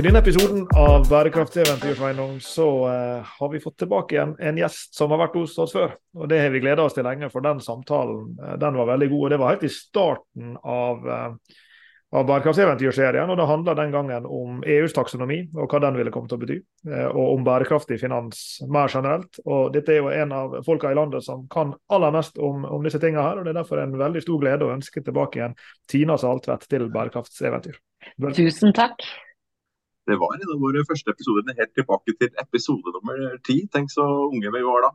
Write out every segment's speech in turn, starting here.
I denne episoden av Bærekraftseventyr Sveinung, så eh, har vi fått tilbake igjen en gjest som har vært hos oss før. Og Det har vi gleda oss til lenge, for den samtalen eh, den var veldig god. og Det var helt i starten av, eh, av Bærekraftseventyr-serien. og Det handla den gangen om EUs taksonomi og hva den ville komme til å bety. eh, Og om bærekraftig finans mer generelt. Og Dette er jo en av folka i landet som kan aller mest om, om disse tingene her. og Det er derfor en veldig stor glede å ønske tilbake igjen Tina Saltvedt til Bærekraftseventyr. Tusen takk. Det var en av våre første episoder helt tilbake til episode nummer ti. Tenk så unge vi var da.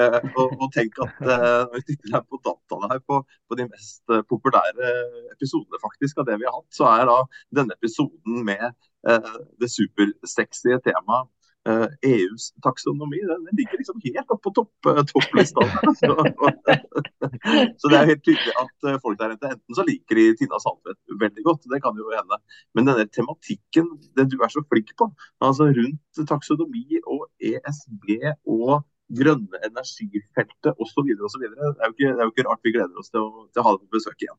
Eh, og, og tenk at eh, når vi titter her på dataene her på, på de mest eh, populære episodene faktisk av det vi har hatt, så er da denne episoden med eh, det supersexy temaet EUs taksonomi. Den, ligger liksom helt oppe på topp, eh, topplista. Så, så det er helt tydelig at eh, folk der ute enten så liker de Tina Sandtvedt veldig godt, det kan jo hende. Men denne tematikken, det du er så flink på, altså rundt taksonomi og ESG og grønne energifeltet osv., osv. Det, er jo ikke- det er jo ikke rart vi gleder oss til å, til å ha deg på besøk igjen.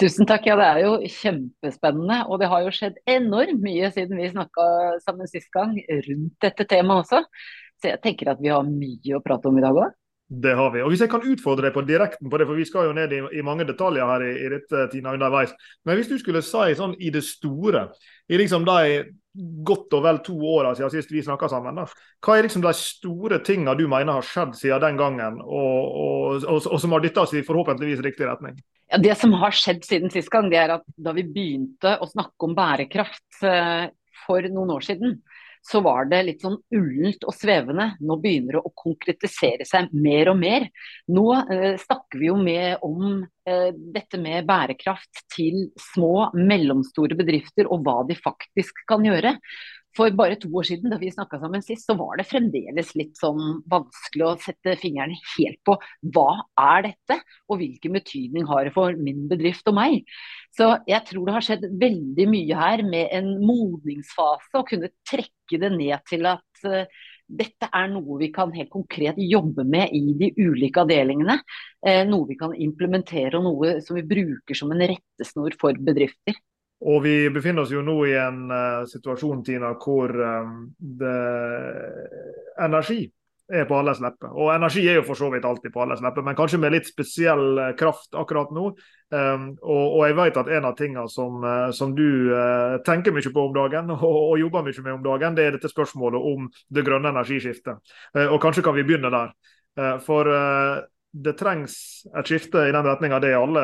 Tusen takk. Ja, det er jo kjempespennende. Og det har jo skjedd enormt mye siden vi snakka sammen sist gang rundt dette temaet også. Så jeg tenker at vi har mye å prate om i dag òg. Det har vi. Og Hvis jeg kan utfordre deg på direkten på det, for vi skal jo ned i, i mange detaljer her i, i dette Tina underveis. Men hvis du skulle si sånn i det store, i liksom de godt og vel to åra siden sist vi snakka sammen, da, hva er liksom de store tinga du mener har skjedd siden den gangen, og, og, og, og som har dytta oss i forhåpentligvis riktig retning? Ja, det som har skjedd siden sist gang, det er at da vi begynte å snakke om bærekraft eh, for noen år siden, så var det litt sånn ullent og svevende. Nå begynner det å konkretisere seg mer og mer. Nå eh, snakker vi jo med om eh, dette med bærekraft til små, mellomstore bedrifter, og hva de faktisk kan gjøre. For bare to år siden, da vi snakka sammen sist, så var det fremdeles litt sånn vanskelig å sette fingeren helt på hva er dette, og hvilken betydning har det for min bedrift og meg. Så jeg tror det har skjedd veldig mye her med en modningsfase, å kunne trekke det ned til at uh, dette er noe vi kan helt konkret jobbe med i de ulike avdelingene. Uh, noe vi kan implementere og noe som vi bruker som en rettesnor for bedrifter. Og vi befinner oss jo nå i en uh, situasjon Tina, hvor um, det, energi er på alles lepper. Og energi er jo for så vidt alltid på alles lepper, men kanskje med litt spesiell uh, kraft akkurat nå. Um, og, og, jeg vet at en av tingene som, uh, som du tenker mye på om dagen, og, og, jobber mye med om dagen, det er dette spørsmålet om det grønne energiskiftet. og kanskje kan vi begynne der. for det trengs et skifte i den retninga, det er alle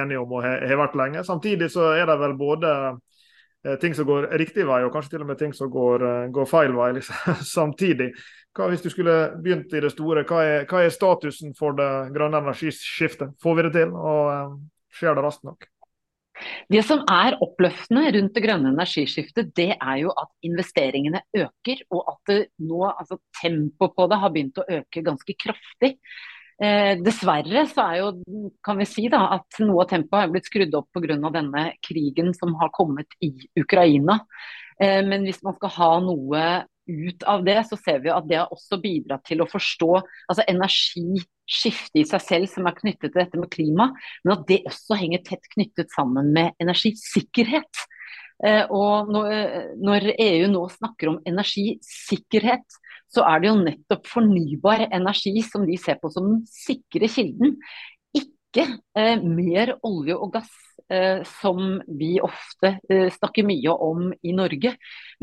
enige om og har vært lenge. Samtidig så er det vel både ting som går riktig vei, og kanskje til og med ting som går, går feil vei liksom, samtidig. Hva Hvis du skulle begynt i det store, hva er, hva er statusen for det grønne energiskiftet? Får vi det til, og skjer det raskt nok? Det som er oppløftende rundt det grønne energiskiftet, det er jo at investeringene øker, og at nå, altså tempoet på det har begynt å øke ganske kraftig. Eh, dessverre så er jo, kan vi si da, at noe av tempoet har blitt skrudd opp pga. denne krigen som har kommet i Ukraina. Eh, men hvis man skal ha noe ut av det, så ser vi at det har også bidratt til å forstå altså energiskiftet i seg selv som er knyttet til dette med klima, men at det også henger tett knyttet sammen med energisikkerhet. Eh, og når EU nå snakker om energisikkerhet, så er det jo nettopp fornybar energi som de ser på som den sikre kilden. Ikke eh, mer olje og gass, eh, som vi ofte eh, snakker mye om i Norge,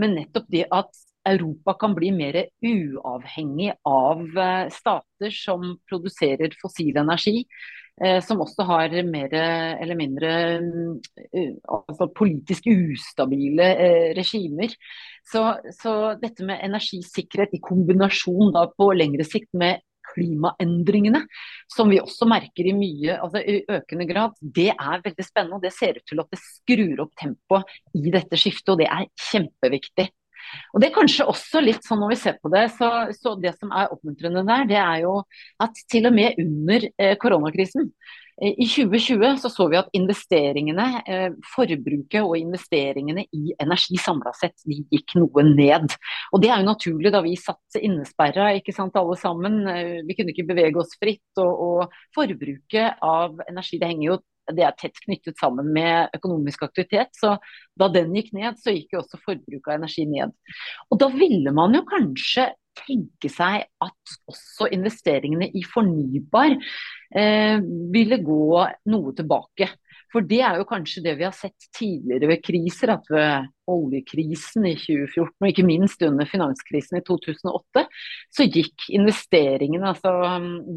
men nettopp det at Europa kan bli mer uavhengig av eh, stater som produserer fossil energi. Eh, som også har mer eller mindre altså politisk ustabile eh, regimer. Så, så, dette med energisikkerhet i kombinasjon da på lengre sikt med klimaendringene, som vi også merker i mye, altså i økende grad, det er veldig spennende. og Det ser ut til at det skrur opp tempoet i dette skiftet, og det er kjempeviktig. Og det er kanskje også litt sånn når vi ser på det, så, så det som er oppmuntrende der, det er jo at til og med under eh, koronakrisen I 2020 så, så vi at investeringene, forbruket og investeringene i energi samla sett de gikk noe ned. Og Det er jo naturlig da vi satt innesperra ikke sant, alle sammen. Vi kunne ikke bevege oss fritt. Og, og forbruket av energi det henger jo det er tett knyttet sammen med økonomisk aktivitet. Så da den gikk ned, så gikk jo også forbruket av energi ned. Og da ville man jo kanskje tenke seg at også investeringene i fornybar eh, ville gå noe tilbake. For det er jo kanskje det vi har sett tidligere ved kriser, at ved oljekrisen i 2014 og ikke minst under finanskrisen i 2008, så gikk investeringene altså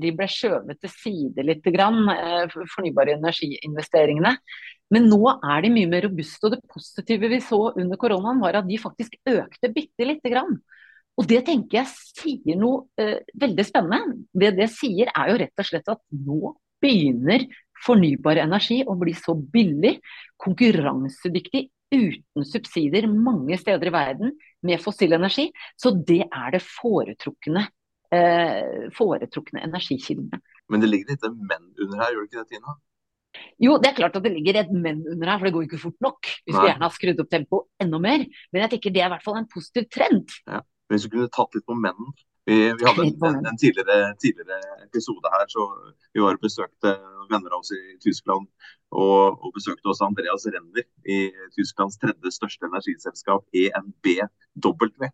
De ble skjøvet til side litt, grann, eh, fornybare energiinvesteringene. Men nå er de mye mer robuste. Og det positive vi så under koronaen, var at de faktisk økte bitte lite grann. Og det tenker jeg sier noe eh, veldig spennende. Det det sier er jo rett og slett at nå begynner fornybar energi og bli så billig, konkurransedyktig, uten subsidier mange steder i verden med fossil energi. Så det er det foretrukne, eh, foretrukne energikildene. Men det ligger litt menn under her, gjør det ikke det, Tina? Jo, det er klart at det ligger et men under her, for det går ikke fort nok. Vi skulle gjerne ha skrudd opp tempoet enda mer. Men jeg tenker det er i hvert fall en positiv trend. Ja. Hvis du kunne tatt litt på mennen. Vi, vi hadde en, en, tidligere, tidligere, episode her, så vi var og besøkte venner av oss i Tyskland og, og besøkte også Andreas Renner i Tysklands tredje største energiselskap, ENBW.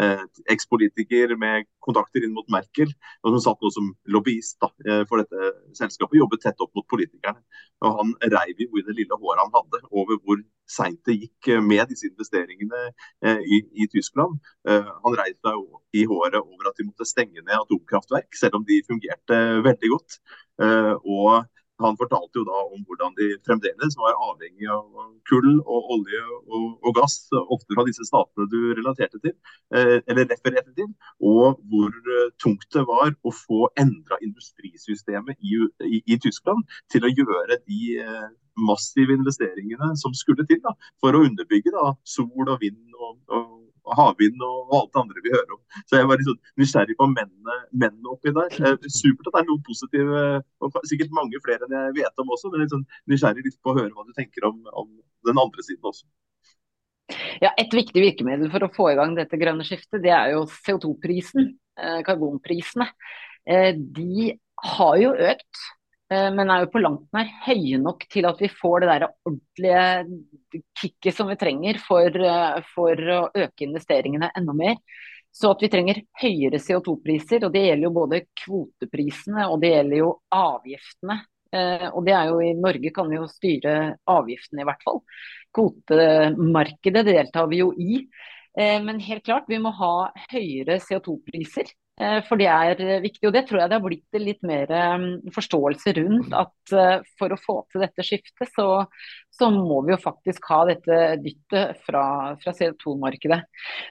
Eh, Ekspolitiker med kontakter inn mot Merkel, og som satt nå som lobbyist da, eh, for dette selskapet. Jobbet tett opp mot politikerne. Og Han reiv i det lille håret han hadde over hvor seint det gikk med disse investeringene eh, i, i, Tyskland. Eh, han reiv seg i håret over at de måtte stenge ned atomkraftverk, selv om de fungerte veldig godt. Eh, og han fortalte jo da om hvordan de fremdeles var avhengig av kull og olje og, og, gass, ofte fra disse statene du relaterte til, eh, eller refererte til, og hvor eh, tungt det var å få endra industrisystemet i, i, i, Tyskland til å gjøre de eh, massive investeringene som skulle til da, for å underbygge da, sol og vind og, og havvind og alt det andre vi hører om. Så jeg var litt sånn nysgjerrig på mennene, mennene oppi der. Eh, supert at det er noe positive, og sikkert mange flere enn jeg vet om også, men litt sånn nysgjerrig litt på å høre hva du tenker om, om den andre siden også. Ja, Et viktig virkemiddel for å få i gang dette grønne skiftet, det er jo CO2-prisen. Eh, karbonprisene. Eh, de har jo økt men er jo på langt nær høye nok til at vi får det der ordentlige kicket som vi trenger for, eh, for, å øke investeringene enda mer. Så at vi trenger høyere CO2-priser, og det gjelder jo både kvoteprisene og det gjelder jo avgiftene. Eh, og det er jo i Norge kan vi jo styre avgiftene i hvert fall. Kvotemarkedet deltar vi jo i. Men helt klart, vi må ha høyere CO2-priser. Eh, for det er eh, viktig, og det tror jeg det har blitt litt mer eh, forståelse rundt. At for å få til dette skiftet, så, så må vi jo faktisk ha dette dyttet fra, fra CO2-markedet.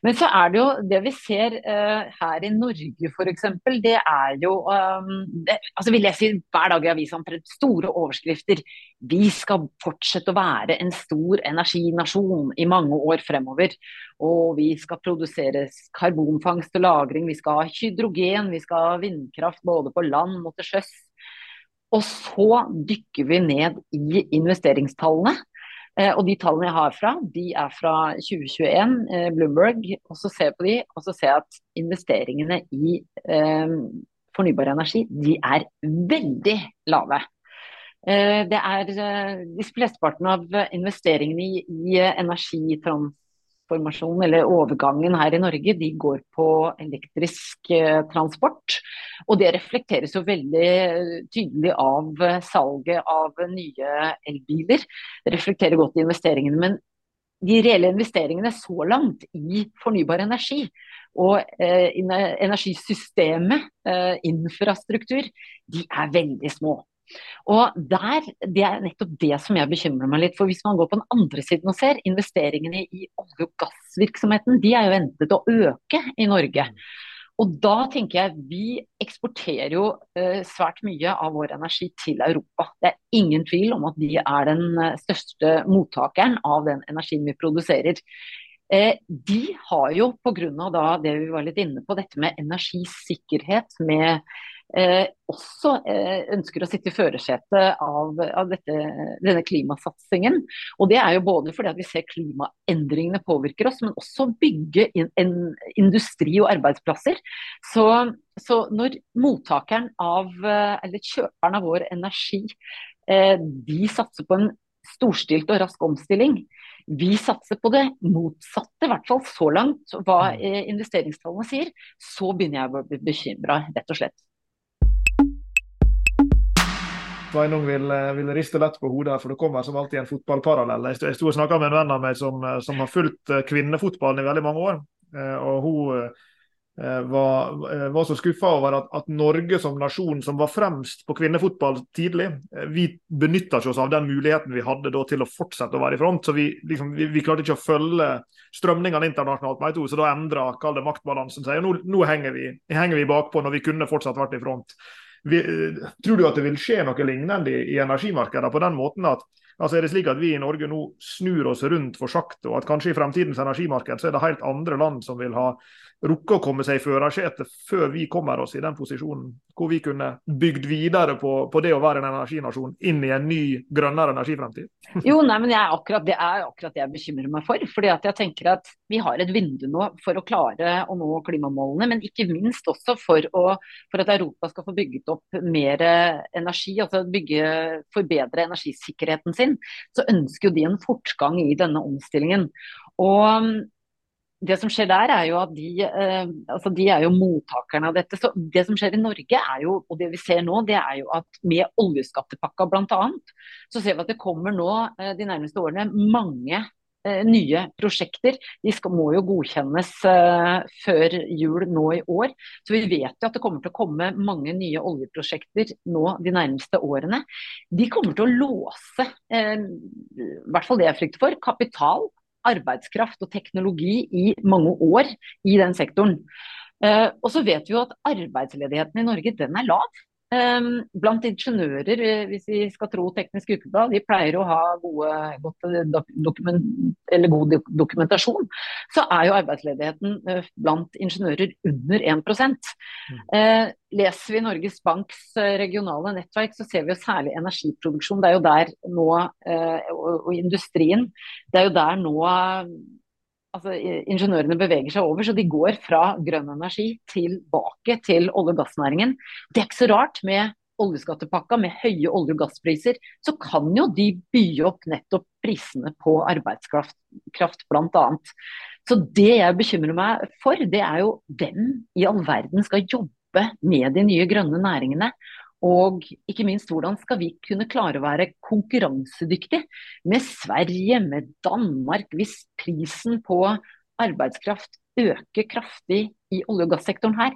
Men så er det jo det vi ser uh, her i Norge f.eks. Det er jo um, det, altså Vi leser hver dag i avisa store overskrifter. Vi skal fortsette å være en stor energinasjon i mange år fremover. Og vi skal produsere karbonfangst og -lagring, vi skal ha hydrogen, vi skal ha vindkraft både på land og til sjøs. Og så dykker vi ned i investeringstallene. Eh, og de tallene jeg har fra, de er fra 2021, eh, Bloomberg. Og så ser jeg på de, og så ser jeg at investeringene i eh, fornybar energi, de er veldig lave. Eh, det er eh, de flesteparten av investeringene i, i energitrans transformasjonen, eller overgangen her i Norge, de går på elektrisk eh, transport. Og det reflekteres jo veldig tydelig av eh, salget av nye elbiler. Det reflekterer godt i investeringene. Men de reelle investeringene så langt i fornybar energi og eh, energisystemet, eh, infrastruktur, de er veldig små. Og der, Det er nettopp det som jeg bekymrer meg litt for. Hvis man går på den andre siden og ser, investeringene i olje- og gassvirksomheten de er jo ventet å øke i Norge. Og da tenker jeg Vi eksporterer jo uh, svært mye av vår energi til Europa. Det er ingen tvil om at de er den eh, største mottakeren av den energien vi produserer. Uh, de har jo pga. det vi var litt inne på, dette med energisikkerhet, med eh, også eh, ønsker å sitte i førersetet av, av dette, denne klimasatsingen. Og Det er jo både fordi at vi ser klimaendringene påvirker oss, men også bygge in, en industri og arbeidsplasser. Så, så, når mottakeren av, eh, eller kjøperen av vår energi eh, de satser på en storstilt og rask omstilling, vi satser på det motsatte, i hvert fall så langt, hva mm. eh, investeringstallene sier. Så begynner jeg å bli bekymra, rett og slett. Sveinung vil, eh, vil, riste lett på hodet, for det kommer som alltid en fotballparallell. Jeg sto og snakka med en venn av meg som, eh, som har fulgt kvinnefotballen i veldig mange år. og hun Eh, var, eh, var, så skuffa over at, at, Norge som nasjon, som var fremst på kvinnefotball tidlig, eh, vi benytta oss av den muligheten vi hadde da til å fortsette å være i front. så Vi, liksom, vi, vi klarte ikke å følge strømningene internasjonalt, med to, så da endra maktbalansen seg. og Nå, nå henger, vi, henger vi bakpå når vi kunne fortsatt vært i front. Vi, tror du at det vil skje noe lignende i, energimarkedene på den måten at altså er det slik at vi i Norge nå snur oss rundt for sakte, og at kanskje i fremtidens energimarked så er det helt andre land som vil ha rukke å komme seg i førersetet før vi kommer oss i den posisjonen hvor vi kunne bygd videre på, på, det å være en energinasjon inn i en ny, grønnere energifremtid? Jo, nei, men jeg, akkurat, Det er akkurat det jeg bekymrer meg for. fordi at jeg tenker at Vi har et vindu nå for å klare å nå klimamålene, men ikke minst også for, å, for at Europa skal få bygget opp mer energi, altså bygge, forbedre energisikkerheten sin. Så ønsker jo de en fortgang i denne omstillingen. Og det som skjer der, er jo at de, eh, altså de er jo mottakerne av dette. Så det som skjer i Norge, er jo, og det vi ser nå, det er jo at med oljeskattepakka bl.a., så ser vi at det kommer nå eh, de nærmeste årene mange eh, nye prosjekter. De skal, må jo godkjennes eh, før jul nå i år. Så vi vet jo at det kommer til å komme mange nye oljeprosjekter nå de nærmeste årene. De kommer til å låse, eh, i hvert fall det jeg frykter for, kapital arbeidskraft og teknologi i mange år i den sektoren. Uh, og så vet vi jo at arbeidsledigheten i Norge den er lav. Um, blant ingeniører, eh, hvis vi skal tro Teknisk Ukeblad, de pleier å ha gode, dokument, god dokumentasjon, så er jo arbeidsledigheten uh, blant ingeniører under 1 uh, Leser vi Norges Banks regionale nettverk, så ser vi jo særlig energiproduksjon. Det er jo der nå, og industrien, det er jo der nå altså, ingeniørene beveger seg over. Så de går fra grønn energi tilbake til olje- og gassnæringen. Det er ikke så rart med oljeskattepakka med høye olje- og gasspriser, så kan jo de by opp nettopp prisene på arbeidskraft bl.a. Så det jeg bekymrer meg for, det er jo hvem i all verden skal jobbe med de nye grønne næringene. Og ikke minst hvordan skal vi kunne klare å være konkurransedyktige med Sverige, med Danmark, hvis prisen på arbeidskraft øker kraftig i olje- og gassektoren her.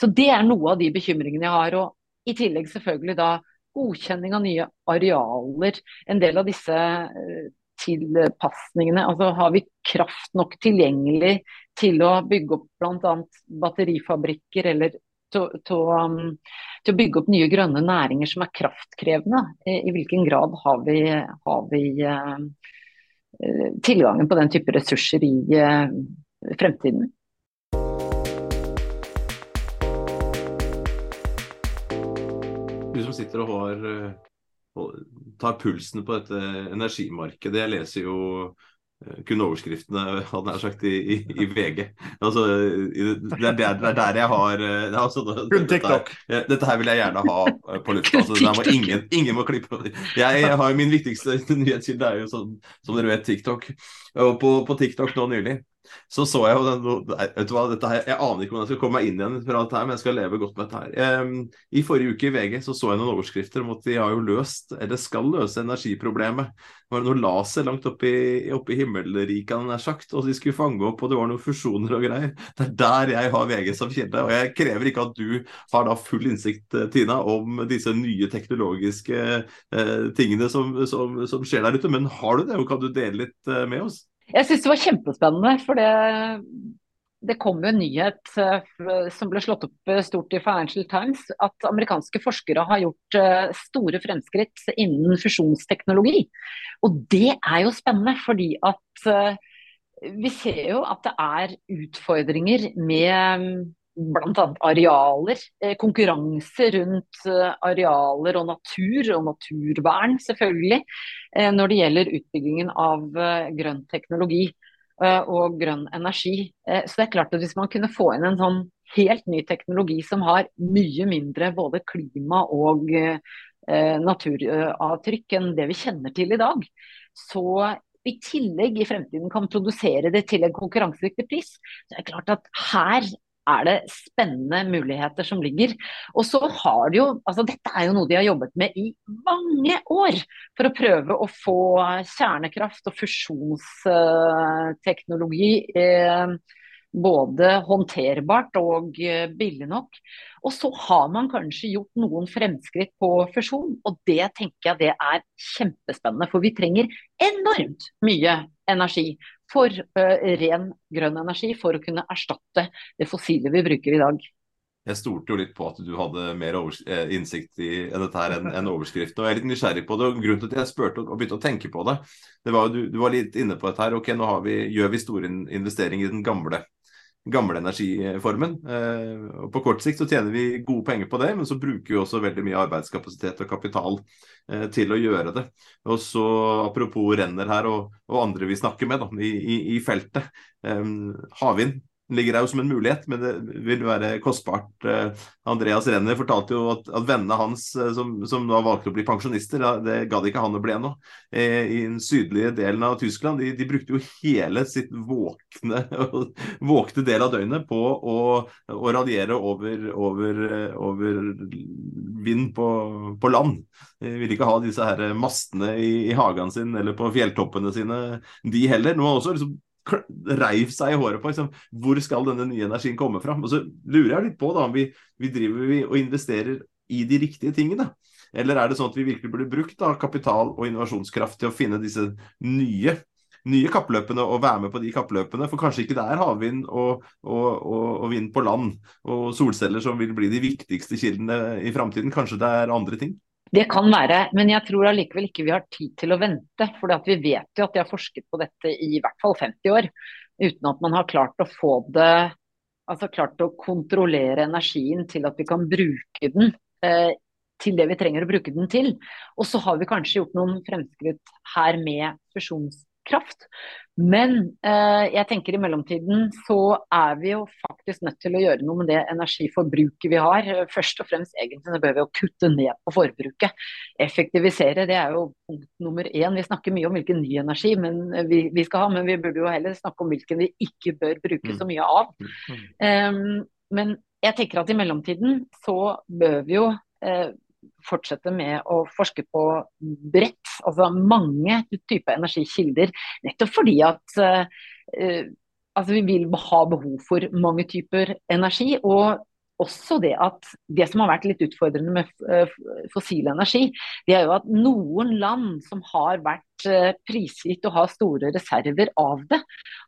Så det er noe av de bekymringene jeg har. Og i tillegg selvfølgelig da godkjenning av nye arealer. En del av disse eh, tilpasningene. Altså har vi kraft nok tilgjengelig til å bygge opp bl.a. batterifabrikker eller um, til, å bygge opp nye grønne næringer som er kraftkrevende. I hvilken grad har vi, har vi uh, tilgangen på den type ressurser i uh, fremtiden? Du som sitter og har tar pulsen på dette energimarkedet. Jeg leser jo Eh, kun overskriftene, hadde jeg sagt, i, i, i VG. Altså, det, er der, det, er der, jeg har eh, altså, Kun TikTok. Dette, dette, her vil jeg gjerne ha eh, på lufta. Altså, må ingen, ingen, må klippe. Jeg, jeg har Min viktigste nyhetskilde er jo sånn, som dere vet, TikTok. På, på TikTok nå nylig så så jeg jo den, vet du hva, dette her, Jeg aner ikke hvordan jeg skal komme meg inn igjen fra dette her, men jeg skal leve godt med dette her. Um, I forrige uke i VG så, så jeg noen overskrifter om at de har jo løst, eller skal løse, energiproblemet. Det var noe laser langt oppe i, oppe i himmelriket, han er sagt, og de skulle fange opp, og det var noen fusjoner og greier. Det er der jeg har VG som kilde. Og jeg krever ikke at du har da full innsikt, Tina, om disse nye teknologiske eh, tingene som, som, som, skjer der ute, men har du det, og kan du dele litt eh, med oss? Jeg syns det var kjempespennende. For det, det kom jo en nyhet uh, som ble slått opp uh, stort i Financial Times, at amerikanske forskere har gjort uh, store fremskritt innen fusjonsteknologi. Og det er jo spennende, fordi at vi ser jo at det er utfordringer med bl.a. arealer. Eh, konkurranse rundt eh, arealer og natur, og naturvern selvfølgelig, eh, når det gjelder utbyggingen av grønn teknologi og grønn energi. Så det er klart at hvis man kunne få inn en sånn helt ny teknologi som har mye mindre både klima og naturavtrykk enn det vi kjenner til i dag, så i tillegg i fremtiden kan produsere det til en konkurransedyktig pris, så er klart at her er det spennende muligheter som ligger. Og så har de jo, altså Dette er jo noe de har jobbet med i mange år. For å prøve å få kjernekraft og fusjonsteknologi eh, både håndterbart og eh, billig nok. Og så har man kanskje gjort noen fremskritt på fusjon, og det tenker jeg det er kjempespennende. For vi trenger enormt mye energi for uh, ren grønn energi for å kunne erstatte det fossile vi bruker i dag. Jeg stolte jo litt på at du hadde mer eh, innsikt i dette her enn en overskriften. og Jeg er litt nysgjerrig på det. og Grunnen til at jeg spurte og begynte å tenke på det, det var du, du var litt inne på dette her. Ok, nå vi, gjør vi store investeringer i den gamle gamle energiformen. Eh, og På kort sikt så tjener vi gode penger på det, men så bruker vi også veldig mye arbeidskapasitet og kapital eh, til å gjøre det. Og så Apropos renner her og, og andre vi snakker med da, i, i, i feltet. Eh, havvind ligger der jo som en mulighet, men det vil være kostbart. Eh, Andreas Renner fortalte jo at, at vennene hans eh, som, som da valgte å bli pensjonister, det gadd ikke han å bli ennå. Eh, I den sydlige delen av Tyskland de, de brukte jo hele sitt våkne, våkne del av døgnet på å, å radiere over, over, over vind på, på, land. De ville ikke ha disse her mastene i, i hagen sin eller på fjelltoppene sine, de heller. Nå har også liksom reiv seg i håret på liksom, hvor skal denne nye energien komme fra. Og så lurer jeg litt på da, om vi, vi driver vi og investerer i de riktige tingene. Eller er det sånn at vi virkelig burde brukt da, kapital og innovasjonskraft til å finne disse nye, nye kappløpene og være med på de kappløpene? For kanskje ikke det er havvind og, og, og, og, vind på land og solceller som vil bli de viktigste kildene i framtiden. Kanskje det er andre ting? Det kan være, men jeg tror allikevel ikke vi har tid til å vente. For vi vet jo at de har forsket på dette i hvert fall 50 år, uten at man har klart å få det Altså klart å kontrollere energien til at vi kan bruke den eh, til det vi trenger å bruke den til. Og så har vi kanskje gjort noen fremskritt her med fusjons kraft. Men eh, jeg tenker i mellomtiden så er vi jo faktisk nødt til å gjøre noe med det energiforbruket vi har. Først og fremst egentlig bør vi jo kutte ned på forbruket. Effektivisere, det er jo punkt nummer én. Vi snakker mye om hvilken ny energi men vi, vi, skal ha, men vi burde jo heller snakke om hvilken vi ikke bør bruke så mye av. Um, men jeg tenker at i mellomtiden så bør vi jo eh, fortsette med å forske på bredt, altså mange typer energikilder. Nettopp fordi at uh, altså vi vil ha behov for mange typer energi. Og også det at det som har vært litt utfordrende med eh, fossil energi, det er jo at noen land som har vært eh, prisgitt og har store reserver av det,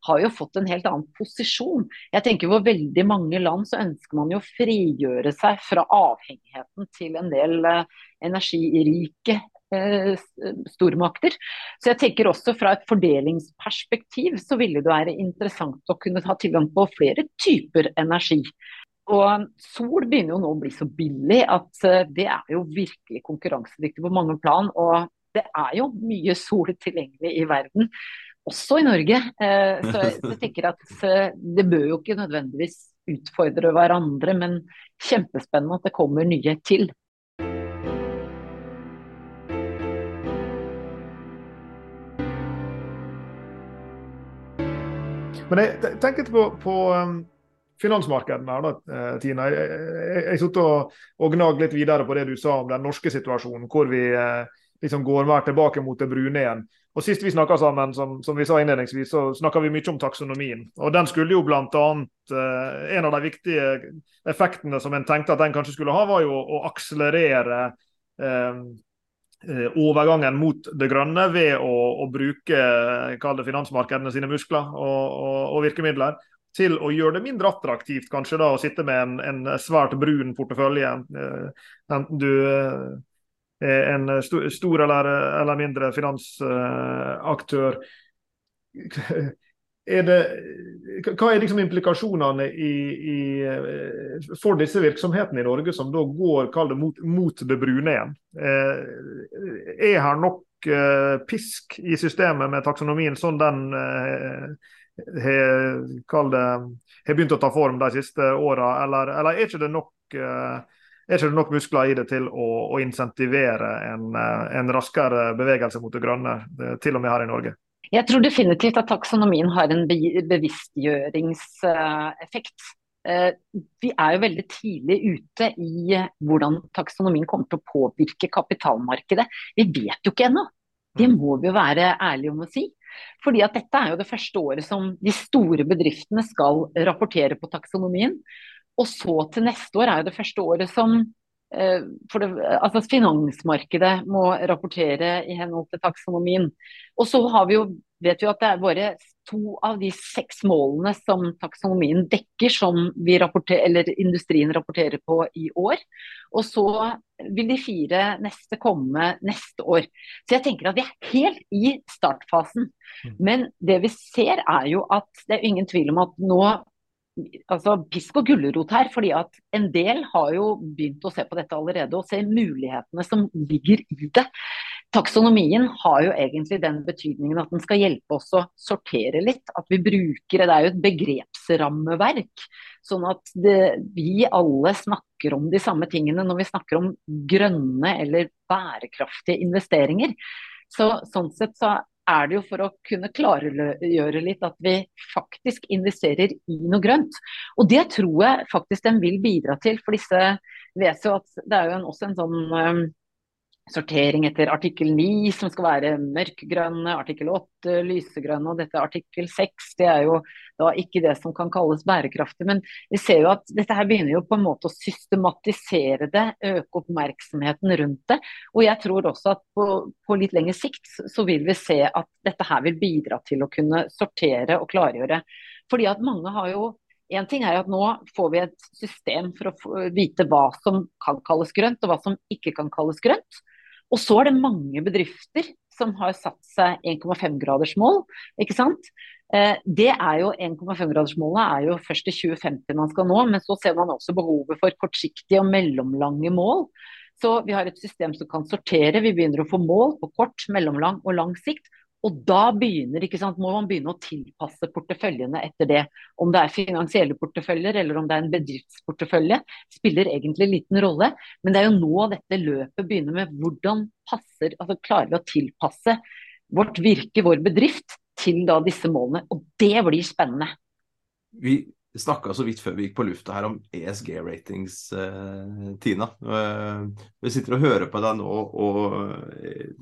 har jo fått en helt annen posisjon. Jeg tenker For veldig mange land så ønsker man jo å frigjøre seg fra avhengigheten til en del eh, energirike stormakter. Så jeg tenker også fra et fordelingsperspektiv så ville det være interessant å kunne ha tilgang på flere typer energi. Og sol begynner jo nå å bli så billig at eh, det er jo virkelig konkurransedyktig på mange plan. Og det er jo mye sol tilgjengelig i verden, også i Norge. Eh, så jeg tenker at eh, det bør jo ikke nødvendigvis utfordre hverandre, men kjempespennende at det kommer nye til. Men jeg tenker på, på um, finansmarkedene her, da, eh, Tina. Jeg jeg, sittet og, og gnagd litt videre på det du sa om den norske situasjonen, hvor vi eh, liksom går mer tilbake mot det brune igjen. Og Sist vi snakka sammen, som, som, vi sa innledningsvis, så snakka vi mye om taksonomien. Og Den skulle jo bl.a. Eh, en av de viktige effektene som en tenkte at den kanskje skulle ha, var jo å akselerere eh, eh overgangen mot det grønne ved å, å bruke finansmarkedene sine muskler og, og, og virkemidler til å gjøre det mindre attraktivt kanskje da å sitte med en, en svært brun portefølje. Eh, enten du eh, er en stor, eller, eller mindre finansaktør. er det, hva er liksom implikasjonene i, i, eh, for disse virksomhetene i Norge som da går det, mot, mot, det brune igjen? Eh, er her nok eh, pisk i systemet med taksonomien sånn den har begynt å ta form de siste åra, eller, eller, er ikke det nok er ikke det nok muskler i det til å, å insentivere en, en, raskere bevegelse mot det grønne, til og med her i Norge? Jeg tror definitivt at taksonomien har en bevisstgjøringseffekt. Eh, vi er jo veldig tidlig ute i hvordan taksonomien kommer til å påvirke kapitalmarkedet. Vi vet jo ikke ennå. Det mm. må vi jo være ærlige om å si. Fordi at dette er jo det første året som de store bedriftene skal rapportere på taksonomien. Og så til neste år er jo det første året som Eh, for det, altså Finansmarkedet må rapportere i henhold til taksonomien. Og så har vi jo, vet vi at det er bare to av de seks målene som taksonomien dekker, som vi eller industrien rapporterer på i år. Og så vil de fire neste komme neste år. Så jeg tenker at vi er helt i startfasen. Mm. Men det vi ser er jo at det er ingen tvil om at nå altså, pisk og gulrot her. fordi at en del har jo begynt å se på dette allerede og ser mulighetene som ligger i det. Taksonomien har jo egentlig den betydningen at den skal hjelpe oss å sortere litt. At vi bruker Det er jo et begrepsrammeverk. Sånn at det, vi alle snakker om de samme tingene når vi snakker om grønne eller bærekraftige investeringer. Så, sånn sett så er det jo for å kunne klargjøre litt at vi faktisk investerer i noe grønt. Og det tror jeg faktisk den vil bidra til. For disse vet jo at det er jo en, også en sånn sortering etter artikkel 9, som skal være mørkegrønne, artikkel 8 lysegrønne, og dette artikkel 6 det er jo da ikke det som kan kalles bærekraftig. Men vi ser jo at dette her begynner jo på en måte å systematisere det, øke oppmerksomheten rundt det. Og jeg tror også at på, på litt lengre sikt så vil vi se at dette her vil bidra til å kunne sortere og klargjøre. Fordi at mange har jo en ting er at Nå får vi et system for å vite hva som kan kalles grønt og hva som ikke kan kalles grønt. Og så er det mange bedrifter som har satt seg 1,5-gradersmål. ikke sant? Eh, det er jo 1,5-gradersmålet er jo først i 2050 man skal nå, men så ser man også behovet for kortsiktige og mellomlange mål. Så vi har et system som kan sortere. Vi begynner å få mål på kort, mellomlang og lang sikt. Og da begynner, ikke sant, må man begynne å tilpasse porteføljene etter det. Om det er finansielle porteføljer eller om det er en bedriftsportefølje, spiller egentlig liten rolle. Men det er jo nå dette løpet begynner med hvordan passer, altså klarer vi å tilpasse vårt virke, vår bedrift, til da disse målene. Og det blir spennende. Vi snakka så vidt før vi gikk på lufta her om ESG-ratings, eh, Tina. Eh, vi sitter og hører på deg nå og, eh,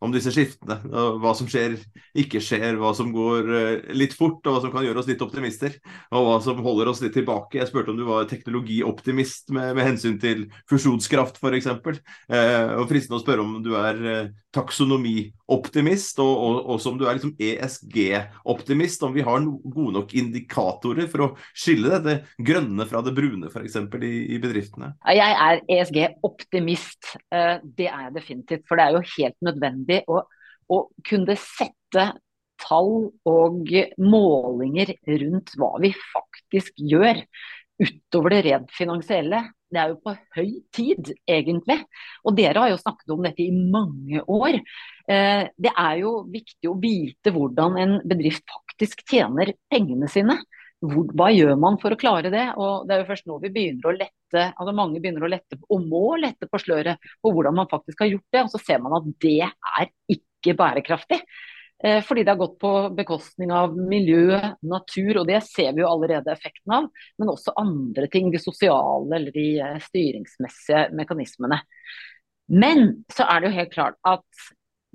om disse skiftene. hva som skjer, ikke skjer, hva som går eh, litt fort, og hva som kan gjøre oss litt optimister. Og hva som holder oss litt tilbake. Jeg spurte om du var teknologioptimist med, med hensyn til fusjonskraft, f.eks. Eh, og fristende å spørre om du er eh, taksonomioptimist, og, og, og som du er liksom ESG-optimist. Om vi har no, gode nok indikatorer for å skille det grønne fra det brune f.eks. I, i bedriftene? Jeg er ESG-optimist. Eh, det er jeg definitivt. For det er jo helt nødvendig å, å kunne sette tall og målinger rundt hva vi faktisk gjør utover det rent finansielle. Det er jo på høy tid, egentlig. Og dere har jo snakket om dette i mange år. Eh, det er jo viktig å vite hvordan en bedrift faktisk tjener pengene sine hva gjør man for å klare det? Og det er jo først nå vi begynner å lette, altså mange begynner å lette, og må lette på sløret på hvordan man faktisk har gjort det. Og så ser man at det er ikke bærekraftig. Eh, fordi det har gått på bekostning av miljø, natur, og det ser vi jo allerede effekten av. Men også andre ting, de sosiale eller de eh, styringsmessige mekanismene. Men så er det jo helt klart at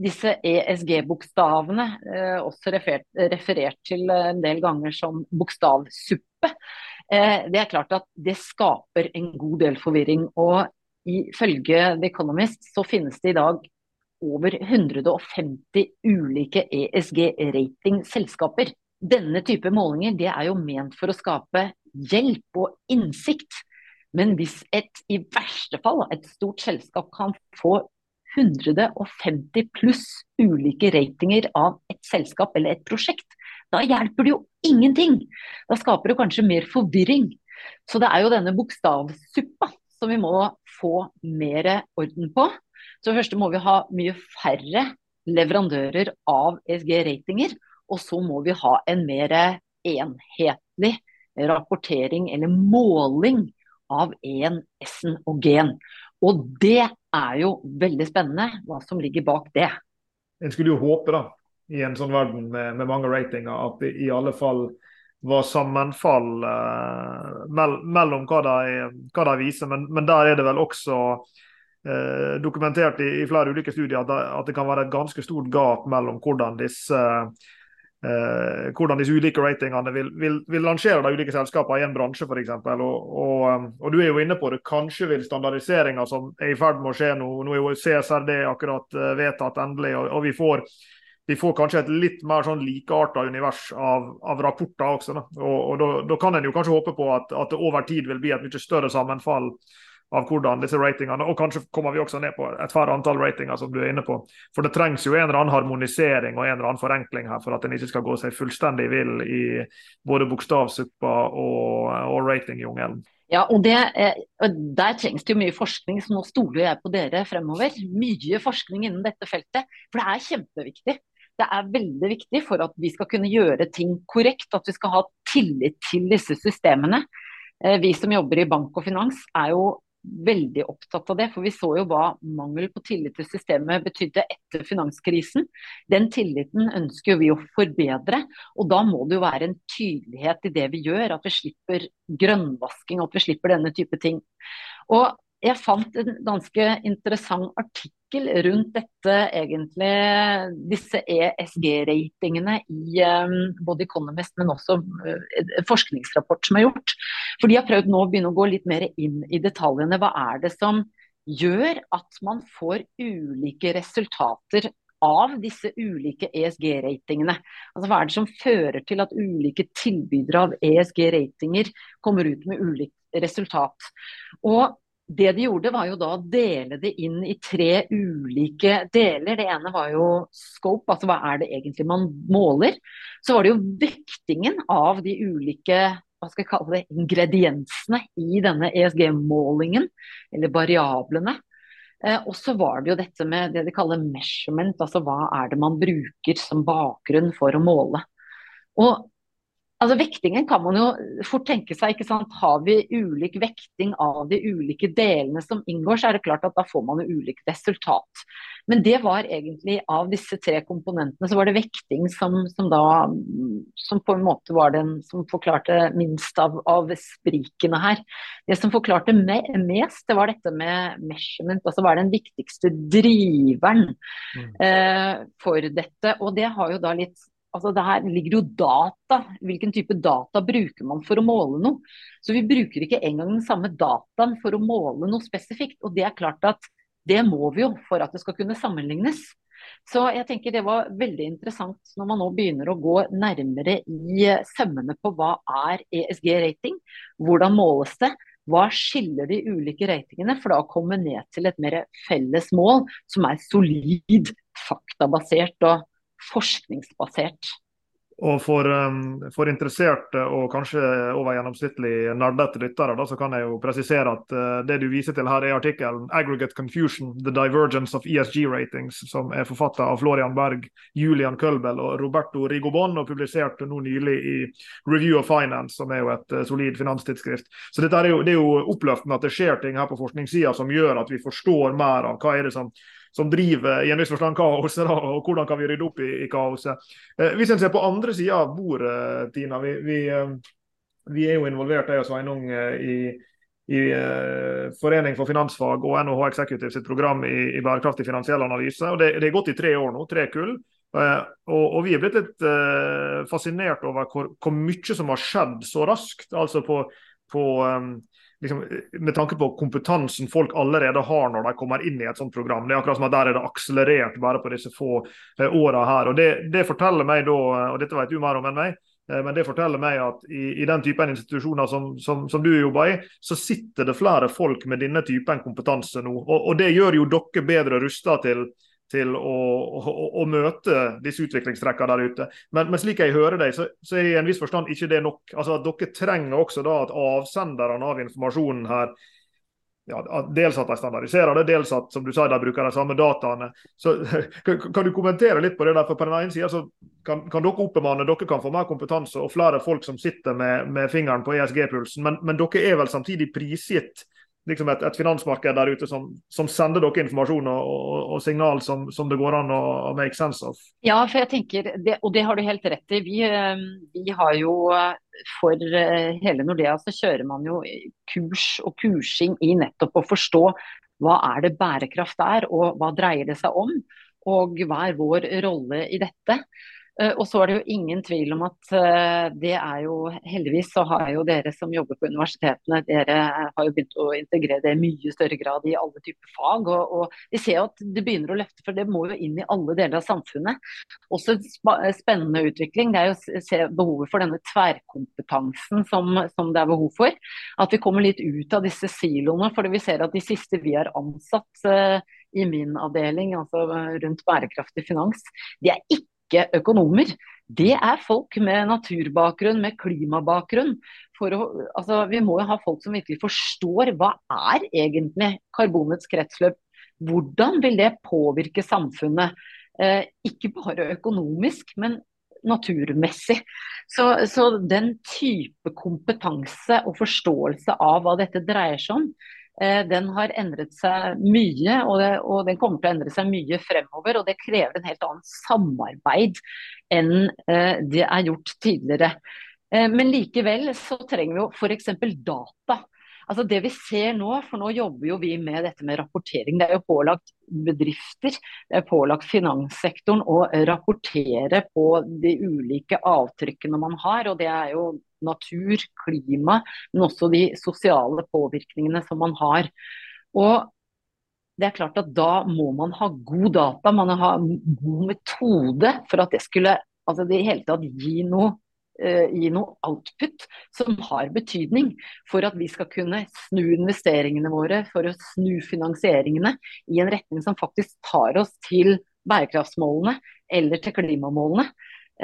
disse ESG-bokstavene, eh, også referert, referert, til en del ganger som bokstavsuppe, det er klart at det skaper en god del forvirring. Og ifølge The Economist så finnes det i dag over 150 ulike ESG-ratingselskaper. Denne type målinger er jo ment for å skape hjelp og innsikt. Men hvis et i verste fall et stort selskap kan få 150 pluss ulike ratinger av et selskap eller et prosjekt, Da hjelper det jo ingenting. Da skaper det kanskje mer forvirring. Så det er jo denne bokstavsuppa som vi må få mer orden på. Så først må vi ha mye færre leverandører av ESG-ratinger. Og så må vi ha en mer enhetlig rapportering eller måling av én S-en og G-en. Og det er jo veldig spennende hva som ligger bak det. En skulle jo håpe da, i en sånn verden med, med mange ratinger at det i alle fall var sammenfall eh, mellom hva de, hva de viser. Men, men, der er det vel også eh, dokumentert i, i, flere ulike studier at det, at det, kan være et ganske stort gap mellom hvordan disse eh, hvordan disse ulike ratingene vil, vil, vil, lansere de ulike selskapene i en bransje f.eks. Og, og, um, og, du er jo inne på det. Kanskje vil standardiseringa som er i ferd med å skje nå Nå er jo CSRD akkurat uh, vedtatt endelig, og, og vi, får, vi, får, kanskje et litt mer sånn likearta univers av, av rapporter også. Da. Og, da kan en jo kanskje håpe på at, at det over tid vil bli et mye større sammenfall av hvordan disse ratingene Og kanskje kommer vi også ned på et færre antall ratinger, som du er inne på. For det trengs jo en eller annen harmonisering og en eller annen forenkling her for at en ikke skal gå seg fullstendig vill i både bokstavsuppa og, og ratingjungelen. Ja, og, det, eh, Der trengs det jo mye forskning, så nå stoler jeg på dere fremover. Mye forskning innen dette feltet, for det er kjempeviktig. Det er veldig viktig for at vi skal kunne gjøre ting korrekt, at vi skal ha tillit til disse systemene. Eh, vi som jobber i bank og finans er jo veldig opptatt av det. For vi så jo hva mangel på tillit til systemet betydde etter finanskrisen. Den tilliten ønsker vi å forbedre. Og da må det jo være en tydelighet i det vi gjør. At vi slipper grønnvasking, at vi slipper denne type ting. Og jeg fant en ganske interessant artikkel rundt dette, egentlig, disse ESG-ratingene i um, både Economist, men også uh, forskningsrapport som er gjort. For de har prøvd nå å begynne å gå litt mer inn i detaljene. Hva er det som gjør at man får ulike resultater av disse ulike ESG-ratingene. Altså Hva er det som fører til at ulike tilbydere av ESG-ratinger kommer ut med ulikt resultat? Og det de gjorde, var jo da å dele det inn i tre ulike deler. Det ene var jo scope, altså hva er det egentlig man måler. Så var det jo vektingen av de ulike hva skal jeg kalle det, ingrediensene i denne ESG-målingen, eller variablene. Eh, og så var det jo dette med det de kaller measurement, altså hva er det man bruker som bakgrunn for å måle. Og Altså Vektingen kan man jo fort tenke seg. ikke sant? Har vi ulik vekting av de ulike delene som inngår, så er det klart at da får man jo ulikt resultat. Men det var egentlig av disse tre komponentene, så var det vekting som, som da som på en måte var den som forklarte minst av, av sprikene her. Det som forklarte me mest, det var dette med measurement. Altså hva er den viktigste driveren mm. eh, for dette. Og det har jo da litt Altså det her ligger jo data. Hvilken type data bruker man for å måle noe? Så vi bruker ikke engang den samme dataen for å måle noe spesifikt. Og det er klart at det må vi jo for at det skal kunne sammenlignes. Så jeg tenker det var veldig interessant når man nå begynner å gå nærmere i sømmene på hva er ESG-rating, hvordan måles det, hva skiller de ulike ratingene, for da å komme ned til et mer felles mål som er solid, faktabasert og forskningsbasert. Og for, um, for, interesserte og kanskje over gjennomsnittlig nerdete lyttere, så kan jeg jo presisere at uh, det du viser til her, er artikkelen 'Aggregate Confusion The Divergence of ESG Ratings', som er forfattet av Florian Berg, Julian Kølbel og Roberto Rigobon, og publisert nå nylig i Review of Finance, som er jo et uh, solid finanstidsskrift. Så er jo, det er jo oppløftende at det skjer ting her på forskningssida som gjør at vi forstår mer av hva er det som som driver i en viss forstand kaoset, og hvordan kan vi rydde opp i, i kaoset. Eh, hvis en ser på andre sida av bordet, Tina. Vi, vi, eh, vi, er jo involvert, jeg og Sveinung, eh, i, i Forening for finansfag og NHH Executive sitt program i, i bærekraftig finansiell analyse. og Det, er gått i tre år nå, tre kull. Og, og, vi er blitt litt uh, fascinert over hvor, hvor, mye som har skjedd så raskt. altså på, på um, liksom, med tanke på kompetansen folk allerede har når de kommer inn i et sånt program. Det er akkurat som at Der er det akselerert bare på disse få eh, åra her. og det, det, forteller meg da, og dette vet du mer om enn meg, eh, men det forteller meg at i, i den typen institusjoner som, som, som, du jobber i, så sitter det flere folk med denne typen kompetanse nå. Og, og det gjør jo dere bedre rusta til til å, å, å møte disse utviklingstrekkene der ute. Men, men, slik jeg hører deg, så, så er i en viss forstand ikke det nok. Altså at Dere trenger også da at avsenderne av informasjonen her ja, Dels at de standardiserer det, dels at som du sa, de bruker de samme dataene. Så Kan du kommentere litt på det? der, for På den ene sida kan, kan, dere oppbemanne, dere kan få mer kompetanse og flere folk som sitter med, med fingeren på ESG-pulsen, men, men, dere er vel samtidig prisgitt liksom et, et, finansmarked der ute som, som sender dere informasjon og, og, og signal som, som, det går an å, å, make sense of? Ja, for jeg tenker, det, og det har du helt rett i. Vi, eh, vi har jo eh, for eh, hele Nordea så kjører man jo kurs og kursing i nettopp å forstå hva er det bærekraft er, og hva dreier det seg om. Og hva er vår rolle i dette. Eh, og så er det jo ingen tvil om at eh, det er jo Heldigvis så har jo dere som jobber på universitetene, dere har jo begynt å integrere det i mye større grad i alle typer fag. Og, og vi ser jo at det begynner å løfte, for det må jo inn i alle deler av samfunnet. Også en spennende utvikling. Det er jo å se behovet for denne tverrkompetansen som, som det er behov for. At vi kommer litt ut av disse siloene. For vi ser at de siste vi har ansatt i min avdeling, altså rundt bærekraftig finans, de er ikke ikke økonomer. Det er folk med naturbakgrunn, med klimabakgrunn. Å, altså, vi må jo ha folk som virkelig forstår hva er egentlig karbonets kretsløp. Hvordan vil det påvirke samfunnet? Eh, ikke bare økonomisk, men naturmessig. Så, så, den type kompetanse og forståelse av hva dette dreier seg om, den har endret seg mye, og, det, og, den kommer til å endre seg mye fremover. Og det krever en helt annen samarbeid enn eh, det er gjort tidligere. Eh, men likevel så trenger vi jo f.eks. data. Altså det vi ser nå, for nå jobber jo vi med dette med rapportering. Det er jo pålagt bedrifter, det er pålagt finanssektoren å rapportere på de ulike avtrykkene man har. og det er jo natur, klima, men også de sosiale påvirkningene som man har. Og det er klart at Da må man ha god data, man må ha god metode for at det skulle altså det hele tatt gi noe, gi noe output som har betydning for at vi skal kunne snu investeringene våre, for å snu finansieringene i en retning som faktisk tar oss til bærekraftsmålene eller til klimamålene.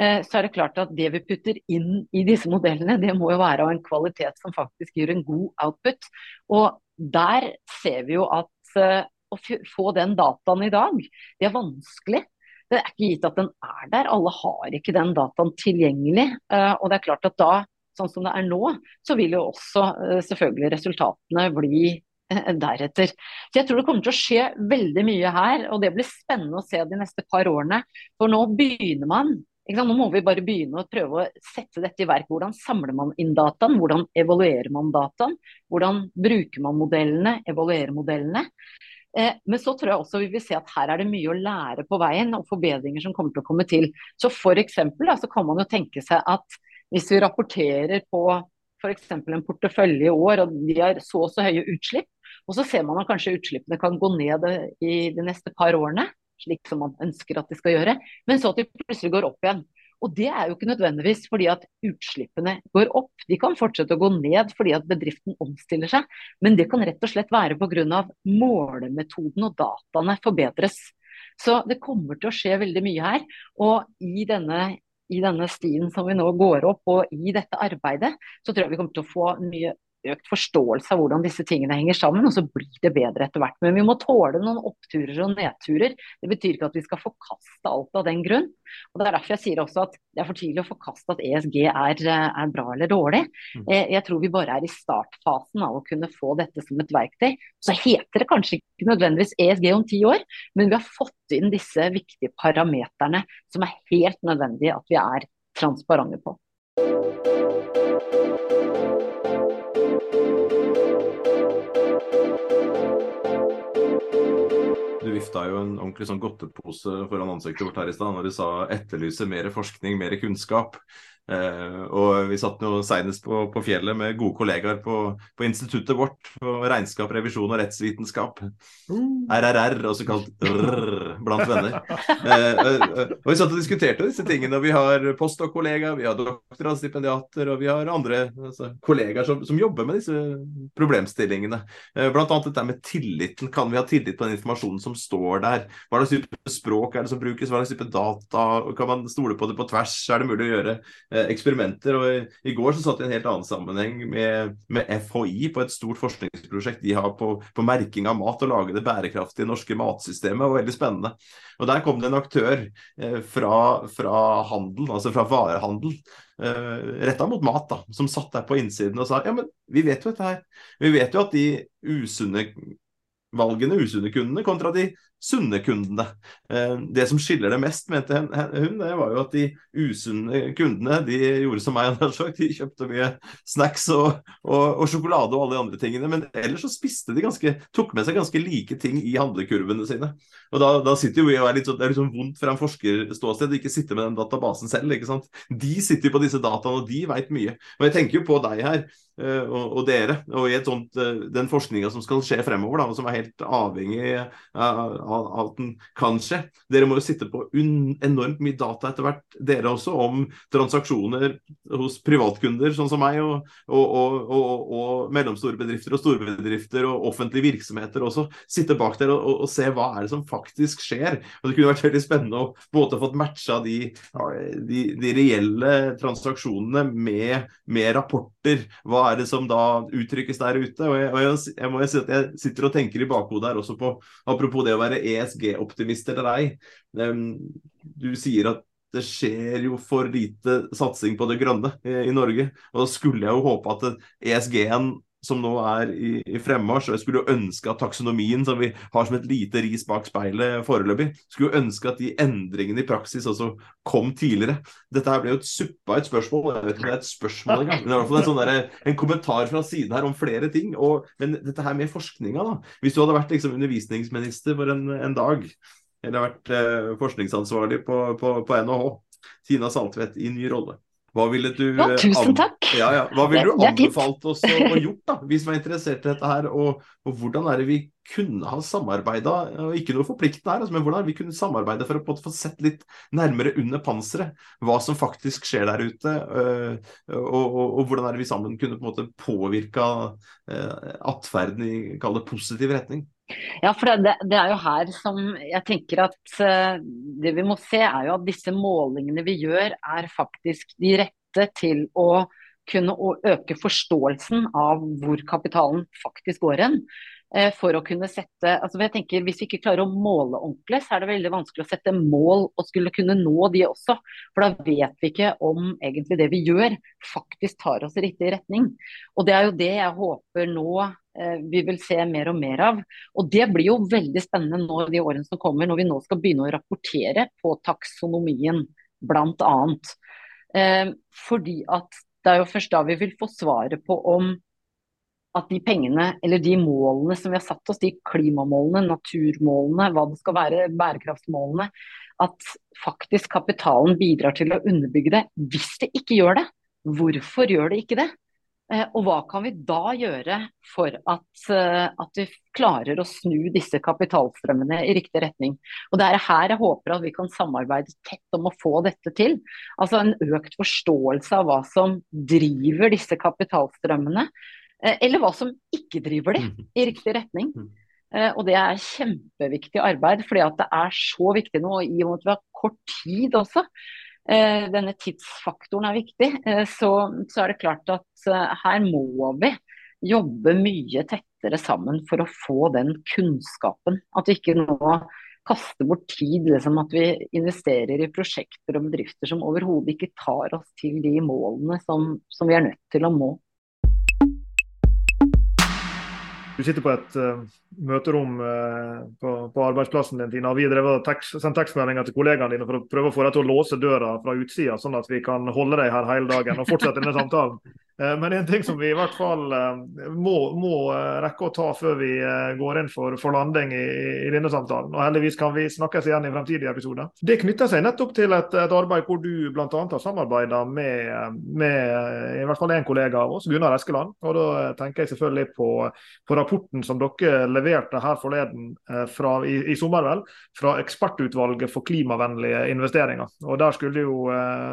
Eh, så er det klart at det vi putter inn i disse modellene, det må jo være av en kvalitet som faktisk gir en god output. Og der ser vi jo at eh, å få den dataen i dag, det er vanskelig. Det er ikke gitt at den er der. Alle har ikke den dataen tilgjengelig. Eh, og det er klart at da, sånn som det er nå, så vil jo også selvfølgelig resultatene bli deretter. Så Jeg tror det kommer til å skje veldig mye her, og det blir spennende å se de neste par årene. For nå begynner man nå må vi bare begynne å prøve å sette dette i verk. Hvordan samler man inn dataen? Hvordan evaluerer man dataen? Hvordan bruker man modellene? Evaluerer modellene? Eh, men så tror jeg også vi vil se at her er det mye å lære på veien, og forbedringer som kommer til å komme til. Så eksempel, så kan man jo tenke seg at hvis vi rapporterer på f.eks. en portefølje i år, og de har så og så høye utslipp, og så ser man at kanskje utslippene kan gå ned i de neste par årene, slik som man ønsker at de skal gjøre, men så at de plutselig går opp igjen. Og Det er jo ikke nødvendigvis fordi at utslippene går opp. De kan fortsette å gå ned fordi at bedriften omstiller seg. Men det kan rett og slett være pga. målemetoden og dataene forbedres. Så det kommer til å skje veldig mye her. Og i denne, i denne stien som vi nå går opp, og i dette arbeidet, så tror jeg vi kommer til å få mye økt forståelse av hvordan disse tingene henger sammen, og så blir det bedre etter hvert. Men vi må tåle noen oppturer og nedturer. Det betyr ikke at vi skal forkaste alt av den grunn. Og Det er derfor jeg sier også at det er for tidlig å forkaste at ESG er, er bra eller dårlig. Mm. Eh, jeg tror vi bare er i startfasen av å kunne få dette som et verktøy. Så heter det kanskje ikke nødvendigvis ESG om ti år, men vi har fått inn disse viktige parameterne som er helt nødvendige at vi er transparente på. Vifta jo en ordentlig sånn godtepose foran ansiktet vårt her i stad når du sa etterlyse mer forskning, mer kunnskap. Uh, og vi satt nå senest på, på, fjellet med gode kollegaer på, på, instituttet vårt for regnskap, revisjon og rettsvitenskap. Mm. RRR, også kalt RR, blant venner. Uh, uh, og vi satt og diskuterte disse tingene. og Vi har postdok-kollegaer, vi har doktorgradsstipendiater og vi har andre altså, kollegaer som, som, jobber med disse problemstillingene. blant annet dette med tilliten. Kan vi ha tillit på den informasjonen som står der? Hva slags type språk er det som brukes? Hva slags type data? Kan man stole på det på tvers? Er det mulig å gjøre eksperimenter. og i, i, går så satt jeg i en helt annen sammenheng med, med, FHI på et stort forskningsprosjekt de har på, på, merking av mat og lage det bærekraftige norske matsystemet. og Veldig spennende. Og Der kom det en aktør eh, fra, fra, handel, altså fra varehandel, eh, retta mot mat, da, som satt der på innsiden og sa ja, men vi vet jo dette her. Vi vet jo at de usunne valgene, usunne kundene, kontra de sunne kundene. Eh, det som skiller det mest, mente hun, det var jo at de usunne kundene de gjorde som meg. De kjøpte mye snacks og, og, og, sjokolade og alle de andre tingene. Men ellers så spiste de ganske, tok med seg ganske like ting i handlekurvene sine. Og da, da sitter jo vi og er litt sånn, Det er litt sånn vondt fra en forskerståsted å ikke sitte med den databasen selv. ikke sant? De sitter jo på disse dataene, og de veit mye. Og jeg tenker jo på deg her. Uh, og, og, dere, og i et sånt, uh, den forskninga som skal skje fremover, da, og som er helt avhengig av, at kanskje. Dere må jo sitte på enormt mye data etter hvert, dere også, om transaksjoner hos privatkunder, sånn som meg, og, og, og, og mellomstore bedrifter og store bedrifter og offentlige virksomheter også. Sitte bak der og, se hva er det som faktisk skjer. Og Det kunne vært veldig spennende å på en fått matcha de, de, de reelle transaksjonene med, med, rapporter. Hva er det som da uttrykkes der ute? Og jeg, jeg, jeg må jo si at jeg sitter og tenker i bakhodet her også på apropos det å være ESG-optimist eller ei. Du sier at det skjer jo for lite satsing på det grønne i Norge. Og da skulle jeg jo håpe at ESG-en som nå er i, i fremmarsj. Og jeg skulle jo ønske at taksonomien, som vi har som et lite ris bak speilet foreløpig, skulle jo ønske at de endringene i praksis også kom tidligere. Dette her ble jo et suppa et spørsmål. Jeg vet ikke om det er et spørsmål engang. Men i hvert fall en, sånn der, en kommentar fra siden her om flere ting. Og, men dette her med forskninga, da. Hvis du hadde vært liksom undervisningsminister for en, en dag, eller vært eh, forskningsansvarlig på, på, på NHH, Tina Saltvedt i ny rolle. Hva ville du, ja, tusen takk. Ja, ja. Hva ville du anbefalt oss å, å gjort, da, hvis vi er interessert i dette her? Og, og, hvordan er det vi kunne ha samarbeida, ikke noe forpliktende her, altså, men hvordan er det vi kunne samarbeide for å få sett litt nærmere under panseret hva som faktisk skjer der ute, øh, og, og, og, hvordan er det vi sammen kunne på en måte påvirka øh, atferden i kall det positiv retning? Ja, for det, det, er jo her som jeg tenker at uh, det vi må se, er jo at disse målingene vi gjør, er faktisk de rette til å kunne øke forståelsen av hvor kapitalen faktisk går hen. Uh, for å kunne sette altså jeg tenker Hvis vi ikke klarer å måle ordentlig, så er det veldig vanskelig å sette mål og skulle kunne nå de også. For da vet vi ikke om egentlig det vi gjør, faktisk tar oss i riktig retning. Og det er jo det jeg håper nå Eh, vi vil se mer og mer av. Og Det blir jo veldig spennende nå de årene som kommer, når vi nå skal begynne å rapportere på taksonomien, bl.a. Eh, fordi at det er jo først da vi vil få svaret på om at de pengene, eller de målene som vi har satt oss, de klimamålene, naturmålene, hva det skal være, bærekraftsmålene, at faktisk kapitalen bidrar til å underbygge det. Hvis det ikke gjør det, hvorfor gjør det ikke det? Eh, og hva kan vi da gjøre for at, eh, at, vi klarer å snu disse kapitalstrømmene i riktig retning. Og Det er her jeg håper at vi kan samarbeide tett om å få dette til. Altså En økt forståelse av hva som driver disse kapitalstrømmene, eller hva som ikke driver de mm. i riktig retning. Mm. Og Det er kjempeviktig arbeid, fordi at det er så viktig nå, i og med at vi har kort tid også. Eh, denne tidsfaktoren er viktig, eh, så, så, er det klart at eh, her må vi jobbe mye tettere sammen for å få den kunnskapen. At vi ikke nå kaster bort tid, liksom at vi investerer i prosjekter og bedrifter som overhodet ikke tar oss til de målene som, som vi er nødt til å nå. Du sitter på et uh, møterom uh, på, på, arbeidsplassen din, Tina. Vi har sendt tekstmeldinger til kollegaene dine for å prøve å få deg til å låse døra fra utsida, sånn at vi kan holde deg her hele dagen og fortsette denne samtalen. Eh, men en ting som vi i hvert fall eh, må, må eh, rekke å ta før vi går inn for, for landing i, i, denne samtalen, og heldigvis kan vi snakkes igjen i fremtidige episoder, det knytter seg nettopp til et, et arbeid hvor du bl.a. har samarbeida med, med, i hvert fall én kollega av oss, Gunnar Eskeland. og Da tenker jeg selvfølgelig på, på rapporten som dere leverte her forleden fra, i, i sommer, vel, fra Ekspertutvalget for klimavennlige investeringer. Og Der skulle jo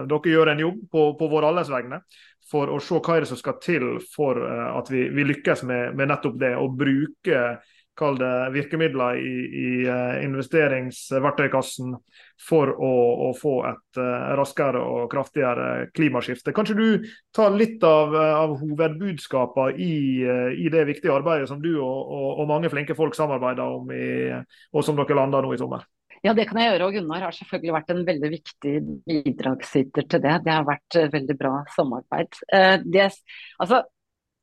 dere gjøre en jobb på, på vår alles vegne for å se hva er det som skal til for uh, at vi, vi lykkes med, med, nettopp det. Å bruke kall det virkemidler i, i uh, investeringsverktøykassen for å, å få et uh, raskere og kraftigere klimaskifte. Kanskje du tar litt av, av hovedbudskapene i, i, det viktige arbeidet som du og, og, og mange flinke folk samarbeider om, i, og som dere lander nå i sommer? Ja, det kan jeg gjøre. Og Gunnar har selvfølgelig vært en veldig viktig bidragsyter til det. Det har vært uh, veldig bra samarbeid. Uh, det, altså,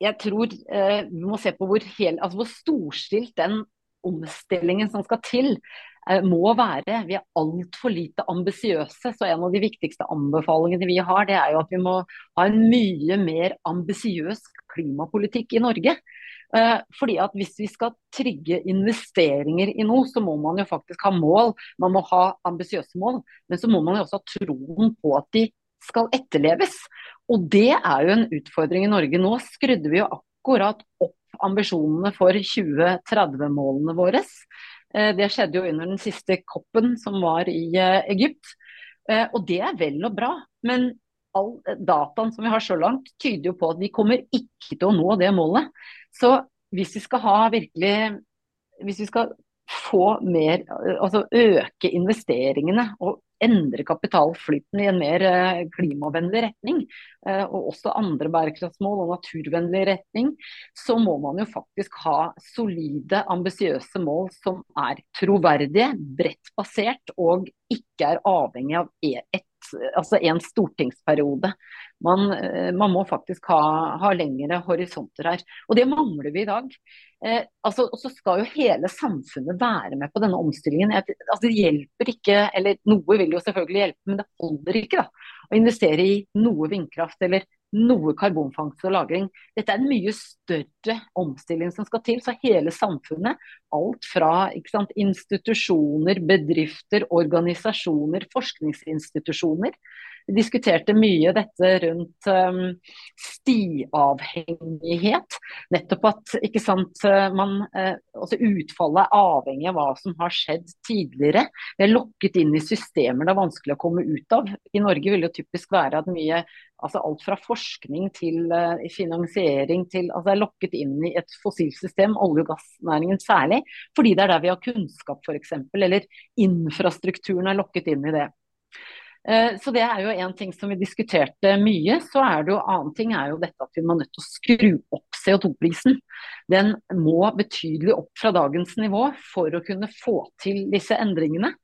jeg tror uh, vi må se på hvor, hel, altså, hvor storstilt den omstillingen som skal til, må være. Vi er altfor lite ambisiøse. Så en av de viktigste anbefalingene vi har, det er jo at vi må ha en mye mer ambisiøs klimapolitikk i Norge. Eh, fordi at Hvis vi skal trygge investeringer i noe, så må man jo faktisk ha mål. Man må ha ambisiøse mål, men så må man jo også ha troen på at de skal etterleves. Og Det er jo en utfordring i Norge. Nå skrudde vi jo akkurat opp ambisjonene for 2030-målene våre. Eh, det skjedde jo under den siste koppen som var i eh, Egypt. Og det er vel og bra. Men all dataen som vi har så langt, tyder jo på at vi kommer ikke til å nå det målet. Så hvis vi skal ha virkelig Hvis vi skal få mer Altså øke investeringene og endre kapitalflyten i en mer eh, klimavennlig retning, eh, og også andre bærekraftsmål og naturvennlig retning, så må man jo faktisk ha solide, ambisiøse mål som er troverdige, bredt basert og ikke er avhengig av e- et altså en stortingsperiode. Man, eh, man må faktisk ha, ha, lengre horisonter her. Og det mangler vi i dag. Eh, altså, og så skal jo hele samfunnet være med på denne omstillingen. Altså, det hjelper ikke, eller noe vil jo selvfølgelig hjelpe, men det holder ikke da, å investere i noe vindkraft eller noe karbonfangst og -lagring. Dette er en mye større omstilling som skal til. Så hele samfunnet, alt fra sant, institusjoner, bedrifter, organisasjoner, forskningsinstitusjoner, diskuterte mye dette rundt um, stiavhengighet. Nettopp at ikke sant, man, uh, utfallet er avhengig av hva som har skjedd tidligere. Vi er lokket inn i systemer det er vanskelig å komme ut av. I Norge vil det typisk være at mye altså alt fra forskning til uh, finansiering til altså er lokket inn i et fossilt system, olje- og gassnæringen særlig, fordi det er der vi har kunnskap f.eks. Eller infrastrukturen er lokket inn i det. Eh, så det er jo en ting som vi diskuterte mye. Så er det jo annen ting er jo dette at vi må nødt til å skru opp CO2-prisen. Den må betydelig opp fra dagens nivå for å kunne få til disse endringene.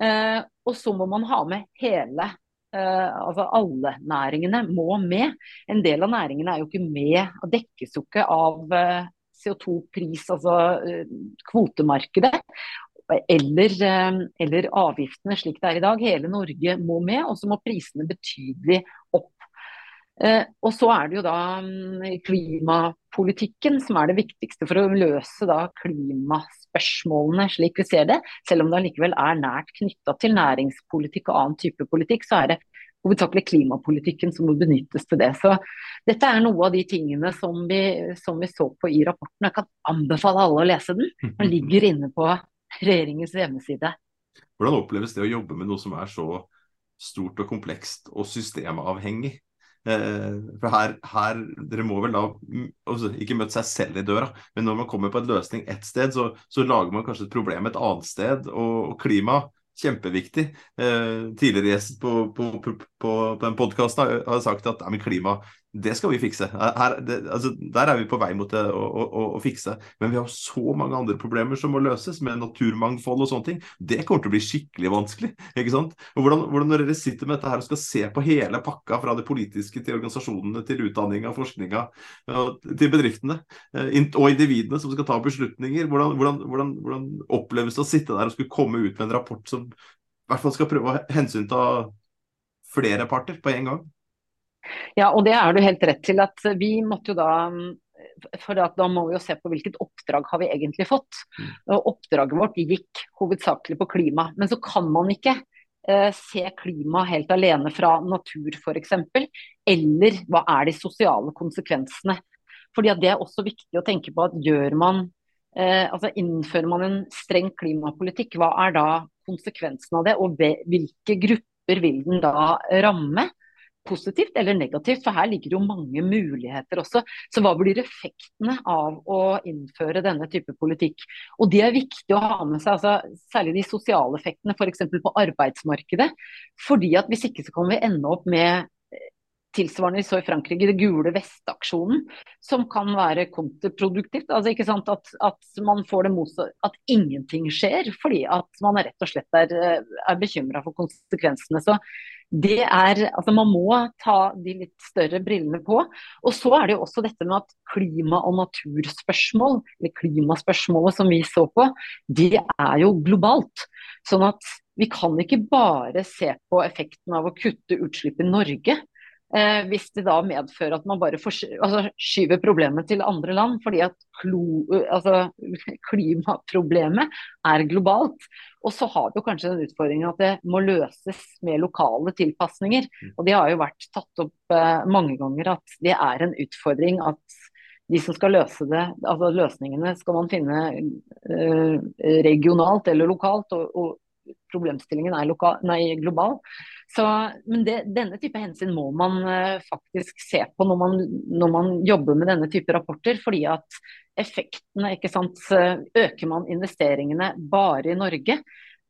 Eh, og så må man ha med hele eh, altså alle næringene må med. En del av næringene er jo ikke med og dekkes jo ikke av CO2-pris, altså kvotemarkedet eller, eh, eller, avgiftene slik det er i dag. Hele Norge må med, og så må prisene betydelig opp. Eh, og så er det jo da mm, klimapolitikken som er det viktigste for å løse da klimaspørsmålene slik vi ser det. Selv om det allikevel er nært knytta til næringspolitikk og annen type politikk, så er det hovedsakelig klimapolitikken som må benyttes til det. Så dette er noe av de tingene som vi, som vi så på i rapporten. Jeg kan anbefale alle å lese den. Den ligger inne på regjeringens hjemmeside. Hvordan oppleves det å jobbe med noe som er så stort og komplekst og systemavhengig? Eh, for her, her, Dere må vel da altså, ikke møte seg selv i døra, men når man kommer på en løsning ett sted, så, så lager man kanskje et problem et annet sted. Og, og klima kjempeviktig. Eh, tidligere gjest på, på, på, på, den podkasten har sagt at ja, klima det skal vi fikse. Her, det, altså, der er vi på vei mot det å, å, å, fikse. Men vi har så mange andre problemer som må løses, med naturmangfold og sånne ting. Det kommer til å bli skikkelig vanskelig. ikke sant? Og hvordan, hvordan når dere sitter med dette her og skal se på hele pakka, fra det politiske til organisasjonene, til utdanninga, forskninga, til bedriftene eh, og individene som skal ta beslutninger, hvordan, hvordan, hvordan, hvordan oppleves det å sitte der og skulle komme ut med en rapport som i hvert fall skal prøve å hensynta flere parter på en gang? Ja, og det er du helt rett til. at Vi måtte jo da for da må vi jo se på hvilket oppdrag har vi egentlig fått. Mm. Og Oppdraget vårt gikk hovedsakelig på klima. Men så kan man ikke eh, se klima helt alene fra natur f.eks. Eller hva er de sosiale konsekvensene. Fordi Det er også viktig å tenke på at gjør man eh, altså Innfører man en streng klimapolitikk, hva er da konsekvensen av det? Og hvilke grupper vil den da ramme? Positivt eller negativt, for her ligger jo mange muligheter også. Så hva blir effektene av å innføre denne type politikk? Og det er viktig å ha med seg, altså, særlig de sosiale effektene f.eks. på arbeidsmarkedet. fordi at hvis ikke så kan vi ende opp med tilsvarende vi så i Frankrike, det gule vestaksjonen, som kan være kontraproduktivt. Altså, ikke sant? At, at, man får det motsatt, at ingenting skjer, fordi at man rett og slett er, eh, er bekymra for konsekvensene. Så det er Altså man må ta de litt større brillene på. Og så er det jo også dette med at klima- og naturspørsmål, eller klimaspørsmålet som vi så på, det er jo globalt. Sånn at vi kan ikke bare se på effekten av å kutte utslipp i Norge. Eh, hvis det da medfører at man bare altså, skyver problemet til andre land. Fordi at klo, altså, klimaproblemet er globalt. Og så har vi jo kanskje den utfordringen at det må løses med lokale tilpasninger. Mm. Og det har jo vært tatt opp eh, mange ganger at det er en utfordring at de som skal løse det, altså løsningene skal man finne eh, regionalt eller lokalt. og, og problemstillingen er lokal, nei, global. Så, men det, denne type hensyn må man uh, faktisk se på når man, når man, jobber med denne type rapporter. Fordi at effektene, ikke sant, øker man investeringene bare i Norge?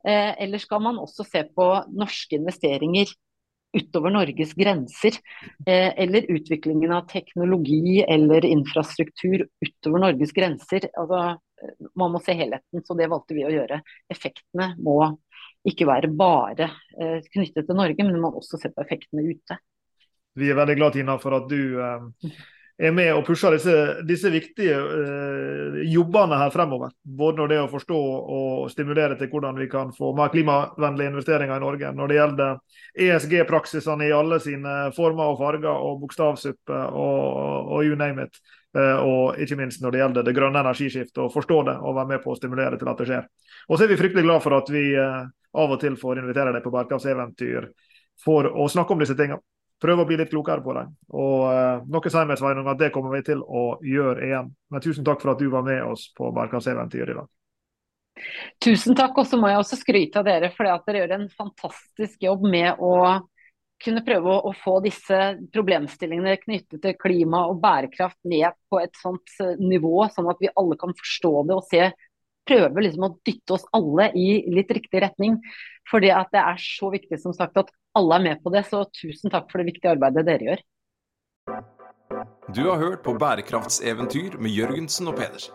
Eh, eller skal man også se på norske investeringer utover Norges grenser? Uh, eller utviklingen av teknologi eller infrastruktur utover Norges grenser? Altså, man må se helheten, så det valgte vi å gjøre. Effektene må ikke være bare eh, knyttet til Norge, men man må også se på effektene ute. Vi er veldig glad Tina, for at du eh, er med og pusher disse, disse viktige eh, jobbene her fremover. Både når det er å forstå og stimulere til hvordan vi kan få mer klimavennlige investeringer i Norge. Når det gjelder ESG-praksisene i alle sine former og farger og bokstavsuppe og, og you name it. Eh, og ikke minst når det gjelder det grønne energiskiftet, å forstå det og være med på å stimulere til at det skjer. Og så er vi fryktelig glad for at vi eh, av og til får invitere deg på bærekraftseventyr for å snakke om disse tingene. Prøve å bli litt klokere på dem. Og uh, noe sier meg Sveinung, at det kommer vi til å gjøre igjen. Men tusen takk for at du var med oss på bærekraftseventyr i dag. Tusen takk, og så må jeg også skryte av dere for dere gjør en fantastisk jobb med å kunne prøve å, å, få disse problemstillingene knyttet til klima og bærekraft ned på et sånt eh, nivå, sånn at vi alle kan forstå det og se prøve liksom å dytte oss alle i litt riktig retning. For det er så viktig som sagt at alle er med på det. Så tusen takk for det viktige arbeidet dere gjør. Du har hørt på Bærekraftseventyr med Jørgensen og Pedersen.